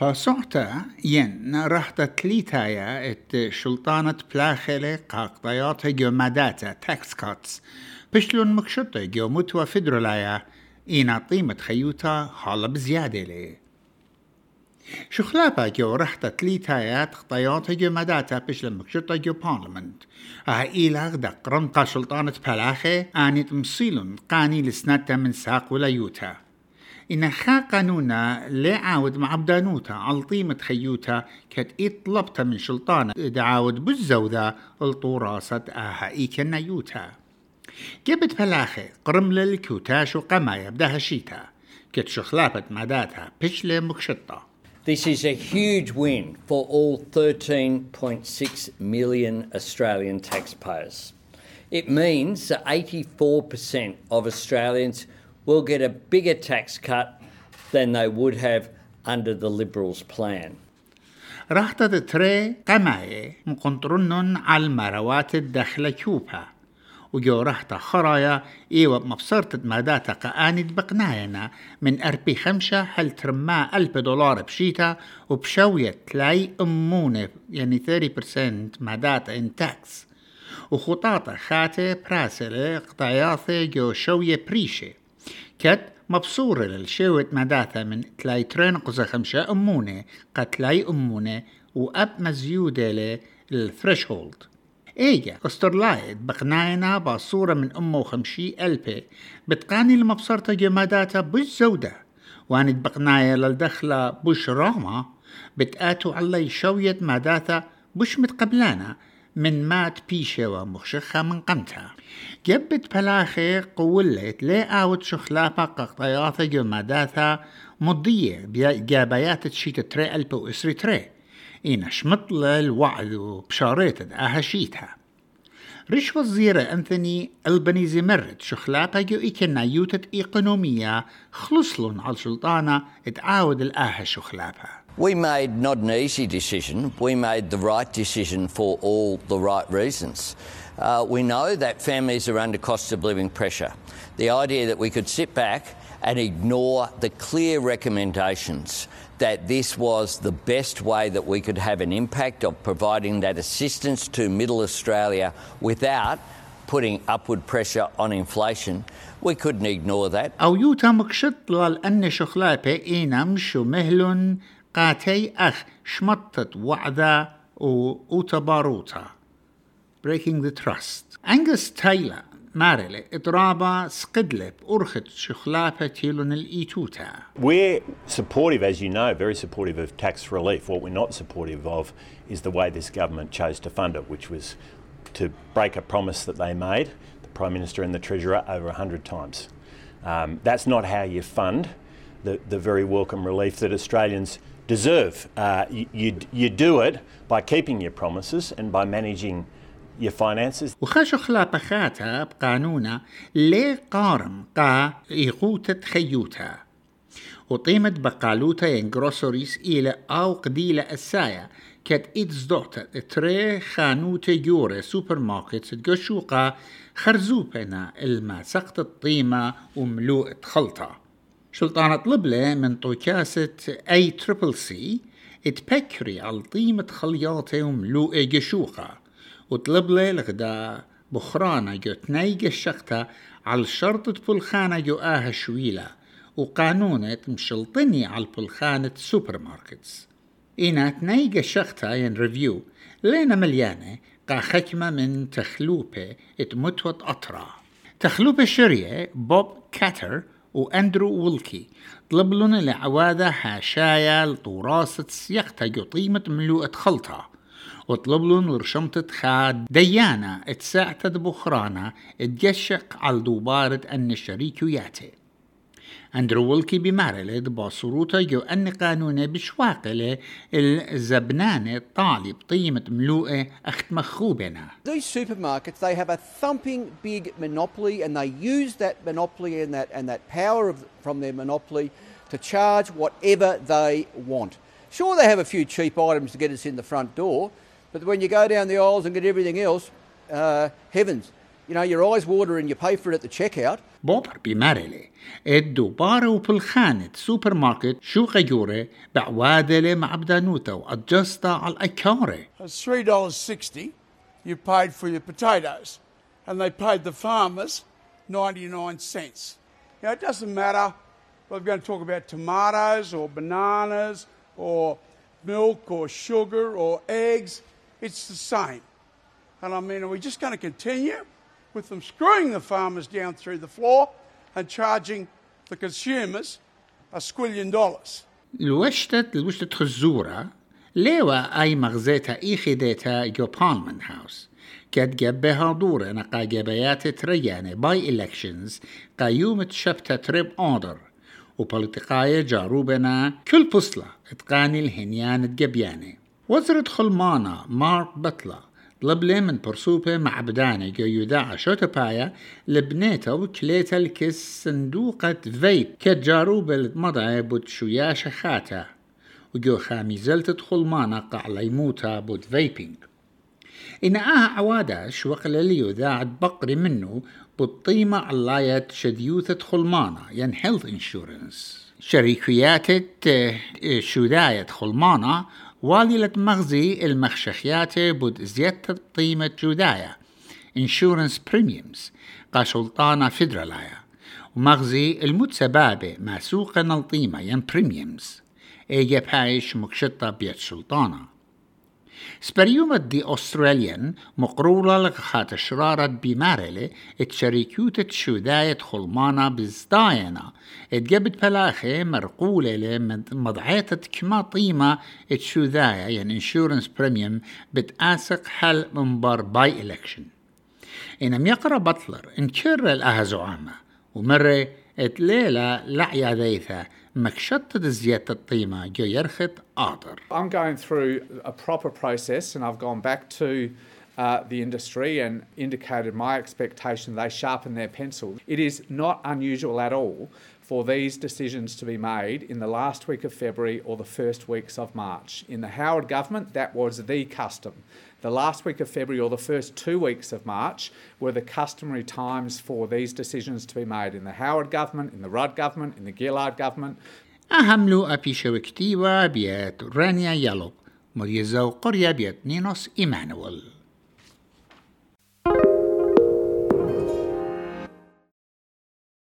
باسوحتا ين رحت تليتايا ات شلطانة بلاخلة قاقضيات جو مداتا تاكس كاتس. بشلون مكشطة جو متوى فدرولايا إينا قيمة خيوتا حالة بزيادة لي. شخلابا جو رحت تليتايا خطيات جو مداتا بشلون مكشطة جو بارلمنت آه إيلاغ دق رمقا شلطانة بلاخة آنت مصيلون قاني لسنتا من ساق ولا يوتا. إن خا قانونا لا عاود مع بدانوتا على طيمة خيوتا كت إطلبتا من شلطانة دعاود بالزوذة الطوراسة آها إيكنا يوتا. جبت فلاخي قرم للكوتاش وقمايا بدها شيتا. كت شخلافة مداتها بشلة مكشطة. This is a huge win for all 13.6 million Australian taxpayers. It means that 84% of Australians will get a bigger tax cut than they would have under the Liberals' plan. راح تتري قماية مقنطرنن على المروات الدخلة كوبا وجو رحت خرايا إيوة مبصرت ماداتا قانت بقناينا من أربي خمسة هل ترما ألف دولار بشيتا وبشوية تلاي أمونة يعني 30% ماداتا إن تاكس وخطاطة خاتة براسلة قطعياثة جو شوية بريشة كت مبصورة للشوت مداثة من تلاي ترين قزا خمسة أمونة قد تلاي أمونة وأب مزيودة للثريشولد إيجا استرلايد بقناينا باصورة من أمه وخمشي ألبي بتقاني المبصرة جماداتا بالزودة وانت بقنايا للدخلة بوش راما. بتآتو علي شوية ماداتا بوش متقبلانا من مات بيشة ومخشخة من قمتها جبت بلاخي قولت لي آوت شخلافة قطياثة جماداثا مضية جابايات تشيت تري ألب وإسري تري إينا شمطل الوعد وبشاريت أهشيتها ريش وزيرة أنثوني البنيزي مرت شخلاقة جو إيكنا يوتت إيقونومية خلصلون على سلطانة اتعاود الآها شخلابها We made not an easy decision, we made the right decision for all the right reasons. Uh, we know that families are under cost of living pressure. The idea that we could sit back and ignore the clear recommendations that this was the best way that we could have an impact of providing that assistance to Middle Australia without putting upward pressure on inflation. We couldn't ignore that. أو يوتا مكشط لأن شخلابة إينا مشو مهلون قاتي أخ شمطت وعدا وتباروتا Breaking the Trust Angus Taylor مارلي إضرابا سقدلب أرخت شخلافة تيلون الإيتوتا We're supportive, as you know, very supportive of tax relief. What we're not supportive of is the way this government chose to fund it, which was to break a promise that they made, the Prime Minister and the Treasurer, over 100 times. Um, that's not how you fund the, the very welcome relief that Australians deserve. Uh, you, you, you do it by keeping your promises and by managing your finances. وخشو خلاقخاتها بقانونا لي قارم قا إيقوتة خيوتا. وطيمة بقالوتا ينجروسوريس إلى أو قديلة السايا كت إيدز دوتا تري خانوتا يوري سوبر ماركت تقشوقا خرزوبنا الما سقط الطيمة وملوء خلطة شلطانة طلبلة من طوكاسة أي تريبل سي اتبكري على طيمة خلياطة وملوء جشوقة وطلب لي الغداء بخرانة جو تنيق الشقتة على شرطة بلخانة جو آها شويلة وقانونة مشلطني على بلخانة سوبر ماركتس إنا تنيق الشقتة ين ريفيو لينا مليانة قا خكمة من تخلوبة اتمتوت أطرا. تخلوبة شرية بوب كاتر وأندرو وولكي طلب لنا لعوادة حاشايا لطوراسة سيقتا جو طيمة ملوءة خلطة. وطلب لهم ورشمتة خاد ديانا اتساعتت بخرانا اتجشق على دوبارة أن الشريك ياتي أندرو ويلكي بمارلد باصروتا جو أن قانون بشواقلة الزبنانة طالب طيمة ملوءة أخت مخوبنا These supermarkets, they have a thumping big monopoly and they use that monopoly and that, and that power of, from their monopoly to charge whatever they want. Sure, they have a few cheap items to get us in the front door, but when you go down the aisles and get everything else, uh, heavens, you know, your eyes water and you pay for it at the checkout. بوبر بمارلي ادو بارو بالخانة سوبر ماركت شو غيوري بعوادلة مع بدانوتا وادجستا على الأكاري It's three dollars sixty. You paid for your potatoes, and they paid the farmers ninety nine cents. Now it doesn't matter. Whether we're going to talk about tomatoes or bananas or milk or sugar or eggs. It's the same. And I mean, are we just going to continue with them screwing the farmers down through the floor and charging the consumers a squillion dollars? الوشتت الوشتت خزورة ليوا أي مغزيتا إي خديتا جو بارلمان هاوس كد جبها دورة نقا جبيات تريانة باي إلكشنز قيوم تشبتا تريب أوردر وبوليتقاية جاروبنا كل بصلة اتقاني الهنيان الجبيانة وزرة خلمانا مارك بطلة طلب لي من برسوبة مع بدانة جو يداع شوتا بايا لبنيتا وكليتا الكس صندوقة فيب كجاروبة المضعي بود شويا شخاتا وجو خامي زلت خلمانا قع ليموتا بود فيبينج إن آه عواداش وقلليو ذاعت بقري منه بالطيمة علاية شديوثة خلمانة ين هيلث انشورنس شركيات شداية خلمانة واليلة مغزي المخشخيات بود زيادة قيمة جداية انشورنس بريميومز قا سلطانة ومغزي المتسبابة ما سوقا القيمة ين بريميومز ايجا بايش مكشطة بيت سلطانة سبريومة دي أستراليان مقرولة لغخات شرارة بمارلة اتشاريكيوتة شوداية خلمانة بزداينا اتجبت بلاخي مرقولة لمضعيتة كما طيمة اتشوداية يعني انشورنس بريميوم بتآسق حل منبر باي إلكشن إنم يقرأ بطلر انكر الأهزعامة ومرة اتليلة لعيا ذيثة مكشطة زيادة الطيمة جو يرخط آطر I'm going through a proper process and I've gone back to uh, the industry and indicated my expectation they sharpen their pencil. It is not unusual at all for these decisions to be made in the last week of February or the first weeks of March. In the Howard government, that was the custom. The last week of February or the first two weeks of March were the customary times for these decisions to be made in the Howard government, in the Rudd government, in the Gillard government. أهم لو أبي شوكتيوا بيت رانيا يلو مريزا وقرية بيت نينوس إيمانويل